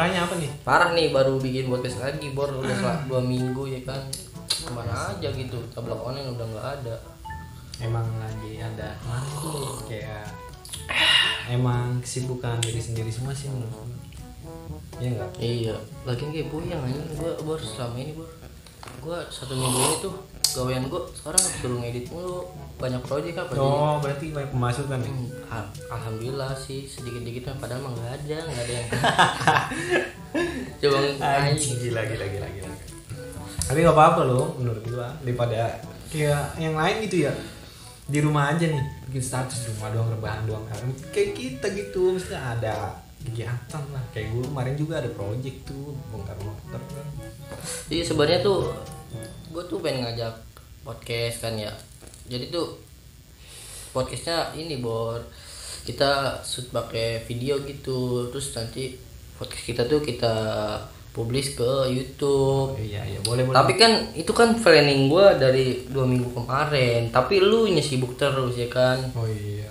Parahnya apa nih? parah nih baru bikin podcast lagi bor udah selama dua minggu ya kan ke mana aja gitu tablak online udah nggak ada Emang lagi ada mana tuh kayak emang kesibukan diri sendiri semua sih menurut. Iya enggak? iya lagi kayak puyeng aja gua bor selama ini bor gua satu minggu ini tuh gawean gua sekarang suruh ngedit mulu. Banyak proyek apa jadi Oh, berarti banyak pemasukan nih. Hmm, al- alhamdulillah sih sedikit sedikit padahal mah nggak ada nggak ada yang coba Anjing gila gila gila gila. Tapi nggak apa-apa loh menurut gua. Daripada kayak yang lain gitu ya. Di rumah aja nih bikin status di rumah doang rebahan doang. Kayak kita gitu mesti ada kegiatan lah. Kayak gue kemarin juga ada project tuh bongkar motor kan. Jadi sebenarnya tuh gue tuh pengen ngajak podcast kan ya. Jadi tuh podcastnya ini bor kita shoot pakai video gitu terus nanti podcast kita tuh kita publish ke YouTube. iya iya boleh boleh Tapi kan itu kan planning gue dari dua minggu kemarin. Tapi lu nya sibuk terus ya kan. oh iya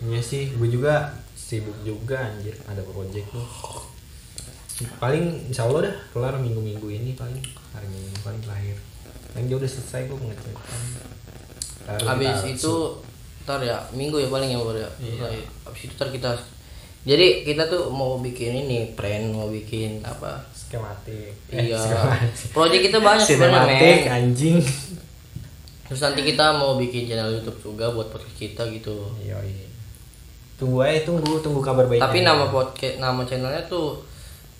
iya sih gue juga sibuk juga anjir ada project tuh paling insya Allah dah kelar minggu-minggu ini paling hari minggu paling terakhir paling dia udah selesai gue ngecek Habis itu ntar ya minggu ya paling ya bor ya. Iya. Habis itu ntar kita jadi kita tuh mau bikin ini plan mau bikin apa skematik Iya. skematik. Project kita banyak men. anjing Terus nanti kita mau bikin channel YouTube juga buat podcast kita gitu. iya iya tunggu aja tunggu tunggu kabar baik Tapi nama podcast nama channelnya tuh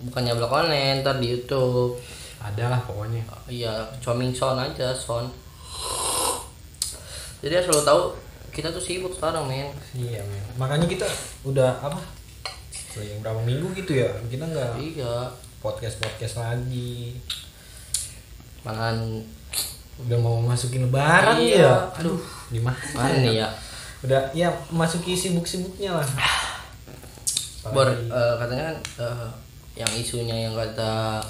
bukannya blog online, ntar di YouTube. ada lah pokoknya Iya, coming sound aja, sound. Jadi asal lo tahu kita tuh sibuk sekarang, men. iya men makanya kita udah apa yang berapa minggu gitu ya kita nggak Iya. podcast podcast lagi Malahan udah mau masukin lebaran Iya, ya aduh. gimana mana nih ya? udah ya masuki sibuk sibuknya lah Bor, eh, katanya kan eh, yang isunya yang kata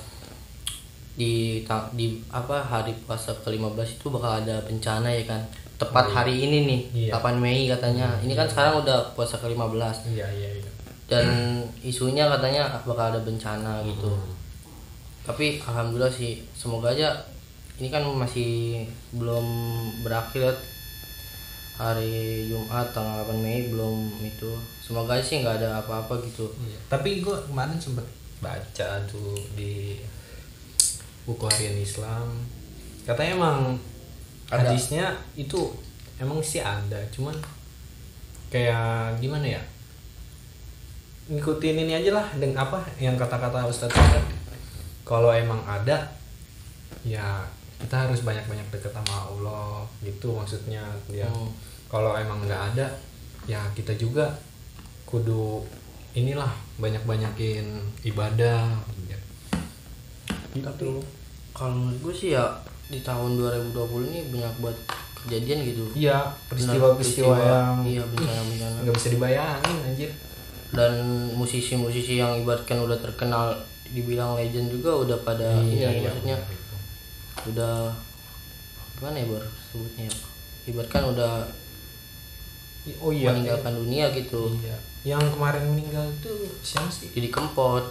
di di apa hari puasa ke-15 itu bakal ada bencana ya kan. Tepat hari ini nih, Iya. 8 Mei katanya. Ini kan sekarang udah puasa ke-15 iya iya iya dan isunya katanya bakal ada bencana gitu. Tapi alhamdulillah sih semoga aja ini kan masih belum berakhir hari Jumat tanggal 8 Mei belum itu. Semoga aja sih nggak ada apa-apa gitu. Iya. Tapi gue kemarin sempet baca tuh di buku harian Islam. Katanya emang Ada. hadisnya itu emang sih ada, cuman kayak gimana ya? Ngikutin ini aja lah dengan apa yang kata-kata Ustadz Ustadz. Kalau emang ada ya kita harus banyak-banyak deket sama Allah gitu maksudnya dia. Hmm. Kalau emang nggak ada ya kita juga kudu inilah banyak-banyakin ibadah Tapi kalau menurut gue sih ya di tahun 2020 ini banyak buat kejadian gitu. iya peristiwa-peristiwa yang iya bencana-bencana. nggak bisa dibayangin anjir Dan musisi-musisi yang ibaratkan udah terkenal dibilang legend juga udah pada ini maksudnya udah gimana ya bor sebutnya ya ibaratkan udah oh iya. Meninggalkan dunia gitu. Iya. Yang kemarin meninggal itu siapa sih? Jadi kempot.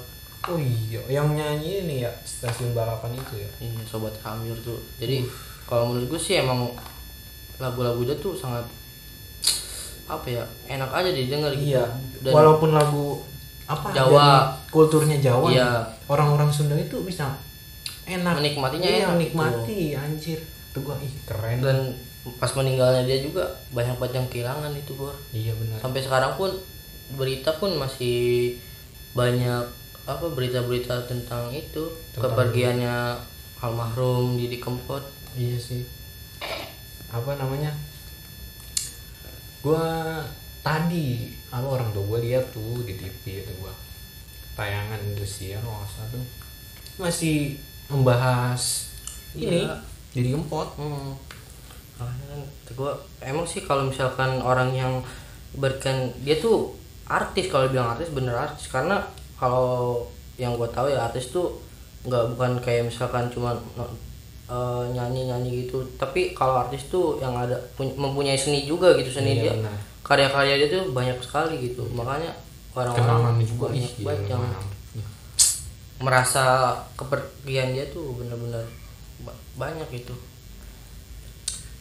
Oh iya yang nyanyi ini ya stasiun balapan itu ya? Ini sobat kamir tuh. Jadi kalau menurut gue sih emang lagu-lagu dia tuh sangat apa ya enak aja didengar gitu. Iya dan walaupun lagu apa? Jawa. kulturnya Jawa. Iya. orang-orang Sunda itu bisa enak. Menikmatinya iya, enak menikmati anjir. Tuh gua ih keren. Dan pas meninggalnya dia juga banyak banget yang kehilangan itu bor iya benar sampai sekarang pun berita pun masih banyak apa berita-berita tentang itu Tentang kepergiannya almarhum Didi Kempot Iya sih. Apa namanya? Gua tadi apa orang tua gue lihat tuh di TV itu gua tayangan Indosiar kalau nggak salah tuh masih membahas ini Iya. jadi gempot. hmm. Makanya kan gua emang sih kalau misalkan orang yang berikan dia tuh artis kalau bilang artis bener artis. Karena kalau yang gue tahu ya artis tuh nggak bukan kayak misalkan cuma no- eh, nyanyi-nyanyi gitu. Tapi kalau artis tuh yang ada pun- mempunyai seni juga gitu seni Iya, dia. karya-karya dia tuh banyak sekali gitu. Makanya orang-orang banyak ih, banget yang gimana. merasa kepergian dia tuh bener-bener ba- banyak gitu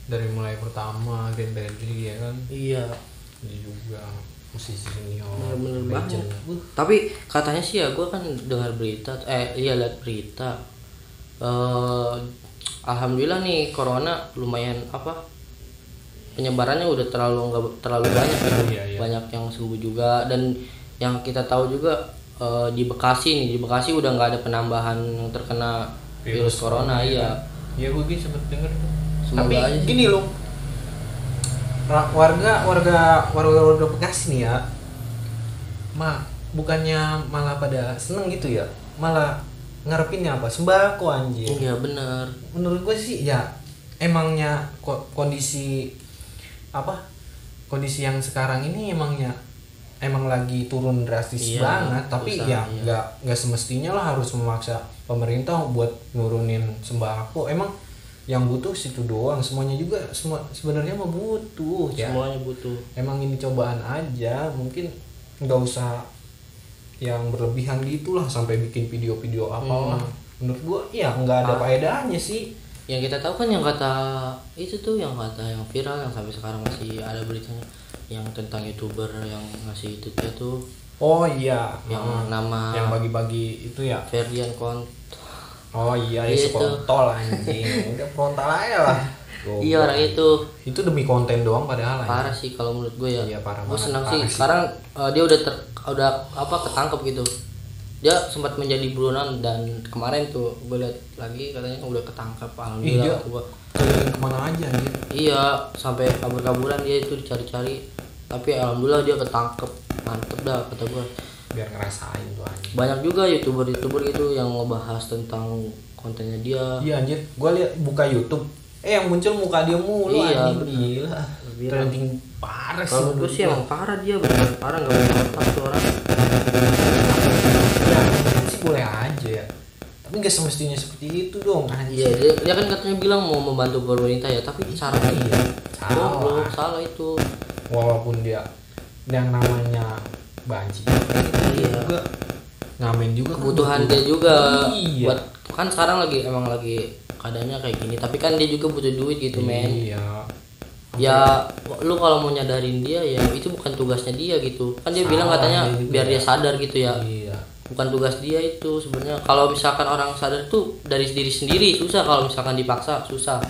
dari mulai pertama Grand Fredly ya kan iya dia juga musisi senior bener-bener legend. banyak tapi katanya sih ya gue kan dengar berita eh iya lihat berita eh alhamdulillah nih corona lumayan apa penyebarannya udah terlalu nggak terlalu banyak gitu. Iya, iya. banyak yang sembuh juga dan yang kita tahu juga eh, di Bekasi nih di Bekasi udah nggak ada penambahan yang terkena virus, corona iya Iya gue gitu sempet denger tuh. Semoga Tapi aja gini loh. Warga warga warga warga Bekasi nih ya. Ma, bukannya malah pada seneng gitu ya. Malah ngarepinnya apa? Sembako anjir. iya bener Menurut gue sih ya emangnya ko- kondisi apa? Kondisi yang sekarang ini emangnya emang lagi turun drastis Iya, banget tapi susah, ya iya. nggak nggak semestinya lah harus memaksa pemerintah buat nurunin sembako emang yang butuh situ doang semuanya juga semua sebenarnya mah butuh ya semuanya butuh emang ini cobaan aja mungkin nggak usah yang berlebihan gitulah sampai bikin video-video apalah Hmm. menurut gua ya nggak ada Ah. faedahnya sih yang kita tahu kan yang kata itu tuh yang kata yang viral yang sampai sekarang masih ada beritanya yang tentang youtuber yang ngasih itu tuh oh iya yang Hmm. nama yang bagi-bagi itu ya Ferdian Kont oh iya Itu. itu kontol anjing. Udah frontal aja lah. Goblok. iya orang itu. Itu demi konten doang padahal parah sih kalau menurut gue ya. Iya, parah gue senang sih. Sih. sekarang uh, dia udah ter udah apa ketangkep gitu. Dia sempat menjadi buronan dan kemarin tuh gue lihat lagi katanya udah ketangkep Ih, alhamdulillah kata gua. ke mana aja anjir iya sampai kabur-kaburan dia itu dicari-cari. Tapi alhamdulillah dia ketangkep. Mantep dah kata gue biar ngerasain tuh anjing. Banyak juga youtuber youtuber gitu yang ngebahas tentang kontennya dia. Iya anjir. Gua lihat buka YouTube eh yang muncul muka dia mulu Iya, anjing. Gila. Trending parah sih kalau gue sih emang parah dia bener parah nggak punya otak tuh orang. Ya sih boleh aja ya. Tapi nggak semestinya seperti itu dong anjir iya dia, dia kan katanya bilang mau membantu pemerintah ya tapi caranya Iya, salah. salah itu. Walaupun dia yang namanya banci Iya. juga ngamen juga kan kebutuhan butuh- dia juga iya buat kan sekarang lagi emang lagi keadaannya kayak gini tapi kan dia juga butuh duit gitu men iya ya lu kalau mau nyadarin dia ya itu bukan tugasnya dia gitu kan dia Salah bilang katanya dia biar ya. dia sadar gitu ya iya bukan tugas dia itu sebenarnya kalau misalkan orang sadar tuh dari diri sendiri susah kalau misalkan dipaksa susah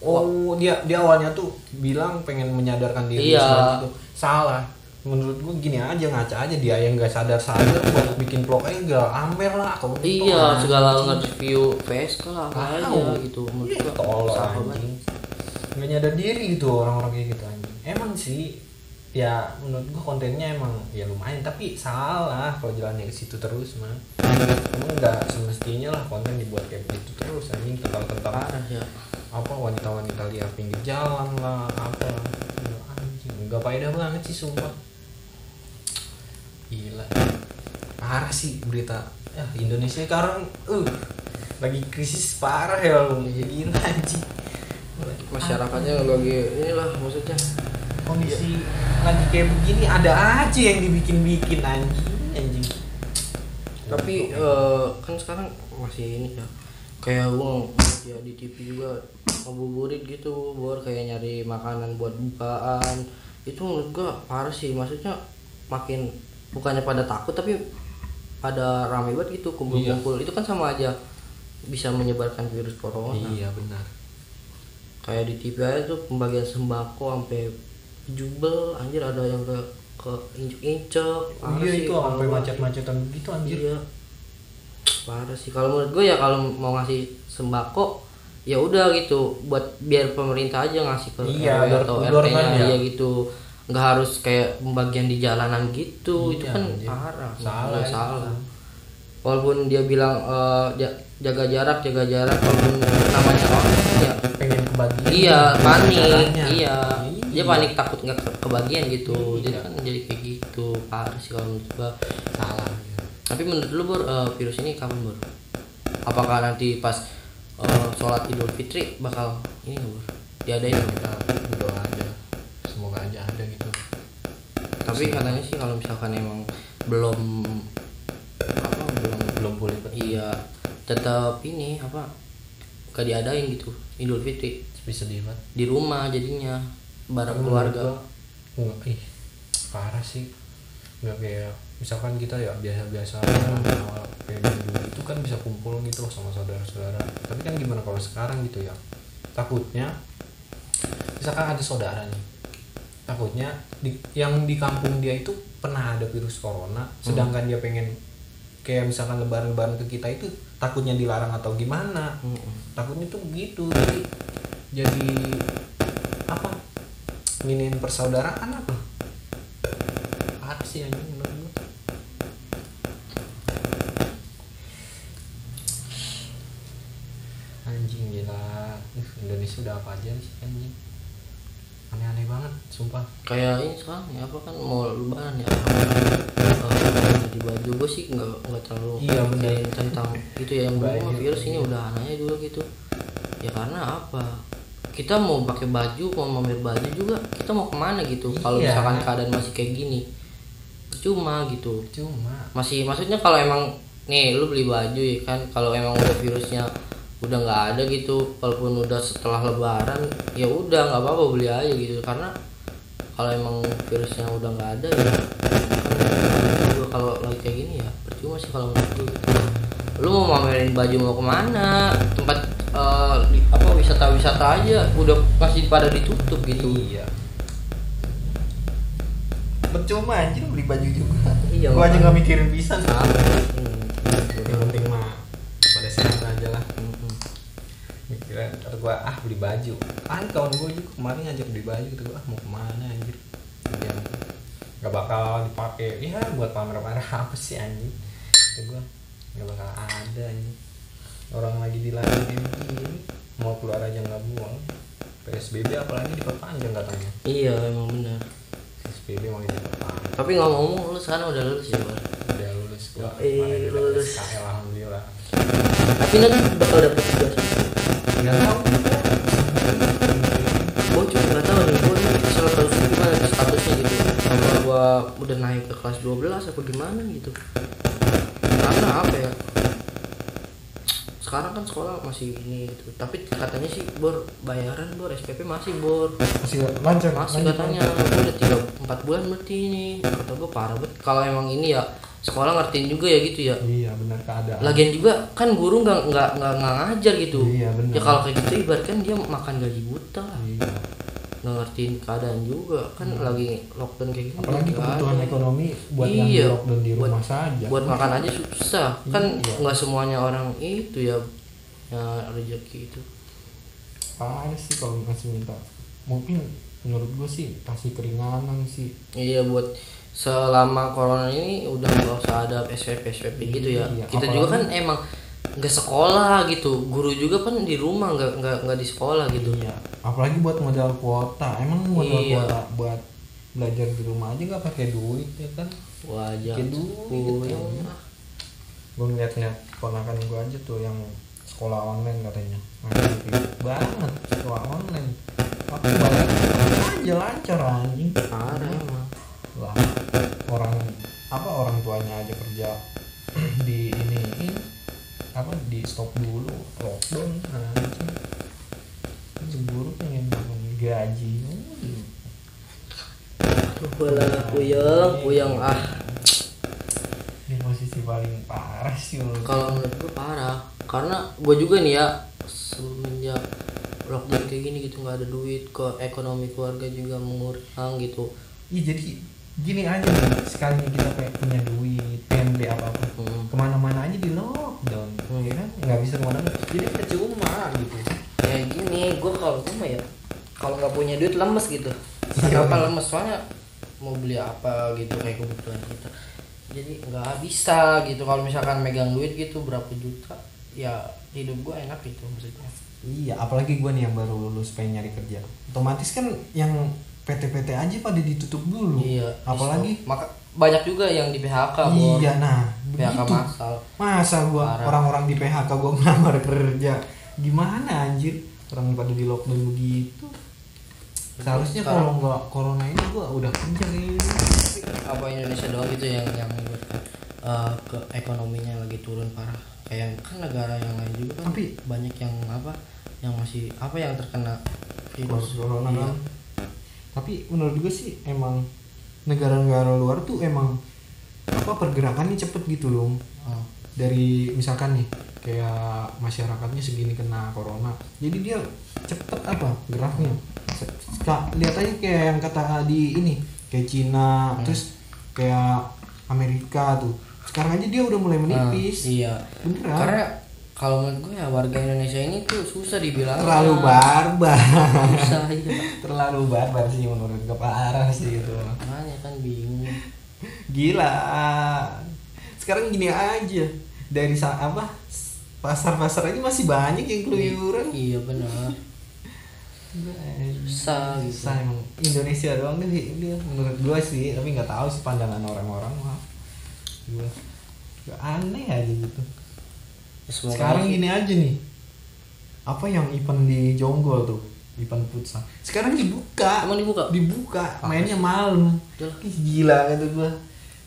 Oh dia dia awalnya tuh bilang pengen menyadarkan diri Iya. itu. Salah. Menurut gua gini aja ngaca aja dia yang nggak sadar sadar buat bikin vlog aja gak amer lah kalau iya segala nge-review PSK lah apa aja gitu menurut Iya, gua. tolol salah anjing. nggak nyadar diri gitu orang-orang kayak gitu anjing. Emang sih ya menurut gua kontennya emang ya lumayan tapi salah kalau jalannya ke situ terus mah. Emang nggak semestinya lah konten dibuat kayak gitu terus anjing tentang tentang parah ya. Apa wanita-wanita liar pinggir jalan lah apa anjing. Nggak faedah banget sih sumpah parah sih berita. Ya Indonesia sekarang uh lagi krisis parah ya lu gila anjing. Masyarakatnya lagi inilah maksudnya. Kondisi lagi kayak begini ada aja yang dibikin-bikin anjing anjing. Tapi eh, kan sekarang masih ini ya. Kayak gua ya di TV juga ngabuburit gitu bor kayak nyari makanan buat bukaan. Itu menurut gua parah sih maksudnya makin bukannya pada takut tapi pada rame banget gitu kumpul-kumpul. Itu kan sama aja bisa menyebarkan virus corona. Iya benar. Kayak di TV aja tuh pembagian sembako sampai jubel anjir ada yang ke ke injek-injek iya sih itu sampai macet-macetan gitu anjir. Iya. Parah sih. Kalau menurut gue ya kalau mau ngasih sembako ya udah gitu. Buat biar pemerintah aja ngasih ke Iya, RW atau RT-nya ya gitu. Nggak harus kayak pembagian di jalanan gitu. itu Iya, kan anjir. parah. Salah itu. salah. Walaupun dia bilang ja- jaga jarak, jaga jarak walaupun namanya orang ya pengen kebagian Iya, panik. Caranya. Iya. Dia Iya. panik takut nggak ke- kebagian gitu. Jadi Iya. kan jadi kayak gitu. Parah sih kalau menurut gua. salah Tapi menurut lu Bor, eh, virus ini kapan Bor? Apakah nanti pas eh, sholat idul fitri bakal ini nggak, bor diadain nggak? kita berdoa aja semoga aja ada gitu. Tapi katanya sih kalau misalkan emang belum apa belum belum boleh iya tetap ini apa gak diadain gitu idul fitri. Bisa di mana di rumah jadinya bareng Tapi keluarga. nggak ih parah sih. Nggak kayak misalkan kita ya biasa-biasa awal kayak dulu itu kan bisa kumpul gitu sama saudara-saudara. Tapi kan gimana kalau sekarang gitu ya? Takutnya misalkan ada saudara nih takutnya di, yang di kampung dia itu pernah ada virus corona sedangkan dia pengen kayak misalkan lebaran-lebaran ke kita itu takutnya dilarang atau gimana? Mm-mm. takutnya tuh begitu jadi jadi apa? Nginin persaudaraan apa? Apa sih anjing menurut anjing gila. Indonesia udah apa aja sih anjing sumpah. Kayak ini sekarang ya apa kan mau lebaran ya? Di baju gue sih nggak nggak terlalu Iya, mikirin tentang itu ya yang dulu virus ini udah anaknya dulu gitu. Ya karena apa? Kita mau pakai baju mau mamer baju juga kita mau ke mana gitu? Kalau Iya. misalkan keadaan masih kayak gini. Cuma gitu. Cuma masih maksudnya kalau emang nih lu beli baju ya kan kalau emang udah virusnya udah nggak ada gitu walaupun udah setelah lebaran ya udah nggak apa-apa beli aja gitu. Karena kalau emang virusnya udah nggak ada ya juga kalau lagi kayak gini ya percuma sih kalau menurut gue gitu. lu mau mamerin baju mau ke mana tempat eh, di- apa wisata-wisata aja udah masih pada ditutup gitu iya percuma anjir beli baju juga Iya, gua aja nggak mikirin bisa Sama. Hmm. yang penting mah pada sehat aja lah Hmm. Mikirin ntar gua ah beli baju. Ah kawan gua juga kemarin ngajak beli baju gitu gua ah mau ke mana anjir? Dia nggak bakal dipakai. Ya buat pamer-pamer apa sih anjing? Kata gua nggak bakal ada anjing. Orang lagi dilarang kayak begini mau keluar aja nggak buang. PSBB apalagi diperpanjang katanya. Iya emang benar. PSBB mau diperpanjang. Tapi ngomong-ngomong lu sekarang udah lulus ya Bar? udah lulus gua. Eh, lulus. SKL alhamdulillah. Tapi nanti bakal dapet tugas nggak tahu gue juga nggak tahu nih gue tahu sih gimana statusnya gitu. Apa gue udah naik ke kelas 12 apa gimana gitu. Karena apa ya? Sekarang kan sekolah masih ini gitu. Tapi katanya sih bor bayaran bor SPP masih bor. Masih lancar masih katanya. gue udah tiga empat bulan berarti ini. Kata gue parah banget. Kalau emang ini ya sekolah ngertiin juga ya gitu ya. Iya benar keadaan. Lagian juga kan guru nggak nggak nggak ngajar gitu. Iya, benar. ya kalau kayak gitu ibaratkan dia makan gaji buta. Iya. Nggak ngertiin keadaan juga. Kan lagi lockdown kayak gini apalagi kebutuhan ada. ekonomi buat yang Iya, lockdown di buat- rumah saja. buat makan aja susah. Kan Iya. nggak semuanya orang itu ya ya rezeki itu. Parah sih kalau masih minta. Mungkin menurut gue sih kasih keringanan sih. Iya buat selama corona ini udah nggak usah ada SPP SPP gitu ya. Iya, kita apalagi- juga kan emang nggak sekolah gitu. Guru juga kan di rumah nggak nggak nggak di sekolah gitu. Iya apalagi buat modal kuota. Emang modal Iya. kuota buat belajar di rumah aja nggak pakai duit ya kan? Wajah Pakai duit, gitu. gue ngeliat-ngeliat ponakan gue aja tuh yang sekolah online katanya. Banget sekolah online. Aku bayar aja lancar anjing. Parah gue juga nih ya semenjak lockdown kayak gini gitu nggak ada duit ke ekonomi keluarga juga mengurang gitu. Iya jadi gini aja nih sekalinya kita kayak punya duit pengen beli apa apa Hmm. ke mana-mana aja di lockdown Hmm. ya kan? Nggak bisa ke mana-mana. Jadi percuma gitu. Ya gini gue kalau gue mah ya kalau nggak punya duit lemes gitu. Iya. apa lemes? Soalnya mau beli apa gitu kayak kebutuhan kita. Jadi nggak bisa gitu kalau misalkan megang duit gitu berapa juta ya hidup gue enak gitu maksudnya. Iya, apalagi gue nih yang baru lulus pengen nyari kerja. Otomatis kan yang PT-PT aja pada ditutup dulu. iya Apalagi? Di-stop. maka banyak juga yang di PHK iya nah PHK begitu. masal Masa gue orang-orang di PHK gue ngelamar kerja? Gimana anjir? Orang pada di lockdown begitu. Seharusnya kalau nggak corona ini gua udah kerja ini apa Indonesia doang gitu yang yang eh, ke ekonominya lagi turun parah. Kayak kan negara yang lain juga kan Tapi- banyak yang apa yang masih apa yang terkena virus. Corona Iya. kan tapi menurut gue sih emang negara-negara luar tuh emang apa pergerakannya cepet gitu loh. Oh, dari misalkan nih kayak masyarakatnya segini kena corona jadi dia cepet apa geraknya. Kak, lihat aja kayak yang kata di ini kayak Cina Hmm. terus kayak Amerika tuh sekarang aja dia udah mulai menipis. ah, iya. Beneran. Karena kalau menurut gue ya warga Indonesia ini tuh susah dibilang terlalu barbar. Susah iya. Terlalu barbar sih menurut gue parah sih itu. Makanya kan bingung. Gila. Sekarang gini aja. Dari apa pasar-pasar aja masih banyak yang keluyuran. Iya benar. Susah gitu. Susah emang. Indonesia doang deh dia menurut gua sih tapi nggak tahu sih pandangan orang-orang mah aneh aja gitu. Semoga sekarang gini aja nih. Apa yang event di Jonggol tuh? Event futsal. Sekarang dibuka. Emang dibuka? dibuka. Ah. mainnya malam. Ih, gila gitu gua.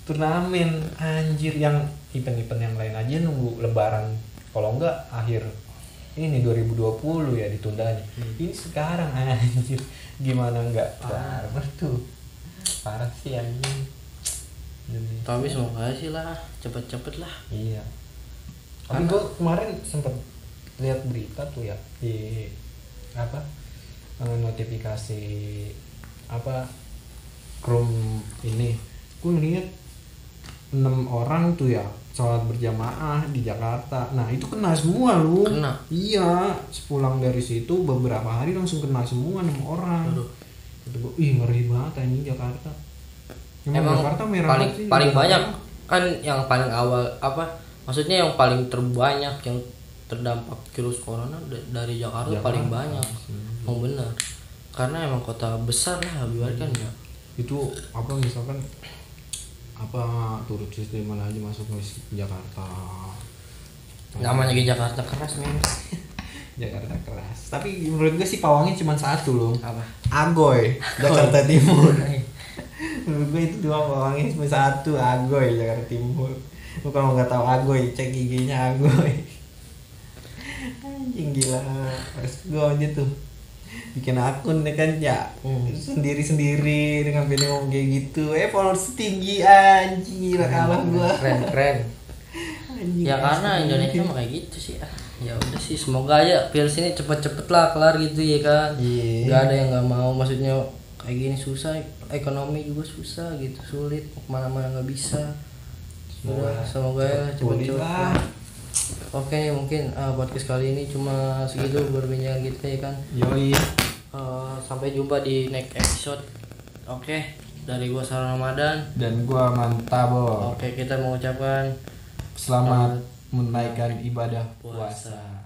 Turnamen. Anjir yang event-event yang lain aja nunggu lebaran. Kalau enggak akhir ini 2020 ya ditundanya Hmm. ini sekarang anjir. Gimana enggak? Barbar tuh parah sih anjing Indonesia. tapi semoga sih lah cepet-cepet lah iya tapi gua kemarin sempet lihat berita tuh ya di apa eh, notifikasi apa Chrome ini gue ngeliat enam orang tuh ya sholat berjamaah di Jakarta nah itu kena semua lu Kena? iya sepulang dari situ beberapa hari langsung kena semua enam orang Aduh. Kata gua, ih ngeri banget ini Jakarta emang Jakarta merah paling sih, paling Jakarta. banyak kan yang paling awal apa maksudnya yang paling terbanyak yang terdampak virus corona da- dari Jakarta, Jakarta. paling banyak. Hmm. emang benar karena emang kota besar lah biarkan ya. Itu apa misalkan apa turut sistem mana aja masuk ke Jakarta. Namanya di Jakarta keras men. Jakarta keras. Tapi menurut gue sih pawangnya cuma satu loh. Apa? Agoy Jakarta Timur menurut gue itu doang pawangnya cuma satu Agoy Jakarta Timur lu kalau nggak tahu Agoy cek giginya Agoy. Anjing gila. Harus gue aja tuh. Bikin akun deh kan ya Hmm. sendiri sendiri dengan video ngomong kayak gitu. Eh followers tinggi anjing gila kalah gua. keren keren. Anjing, ya karena. Indonesia mah kayak gitu sih ah. ya udah sih semoga aja virus ini cepet-cepet lah kelar gitu ya kan. Iya. nggak ada yang nggak mau maksudnya kayak gini susah ekonomi juga susah gitu sulit. Mau ke mana-mana nggak bisa. Semoga Udah, semoga ya lah. oke mungkin uh, podcast kali ini cuma segitu berbincangan kita ya kan? Yoi. Uh, sampai jumpa di next episode. Oke dari gua Sarah Ramadan. Dan gua mantabo oke kita mengucapkan selamat menunaikan ibadah puasa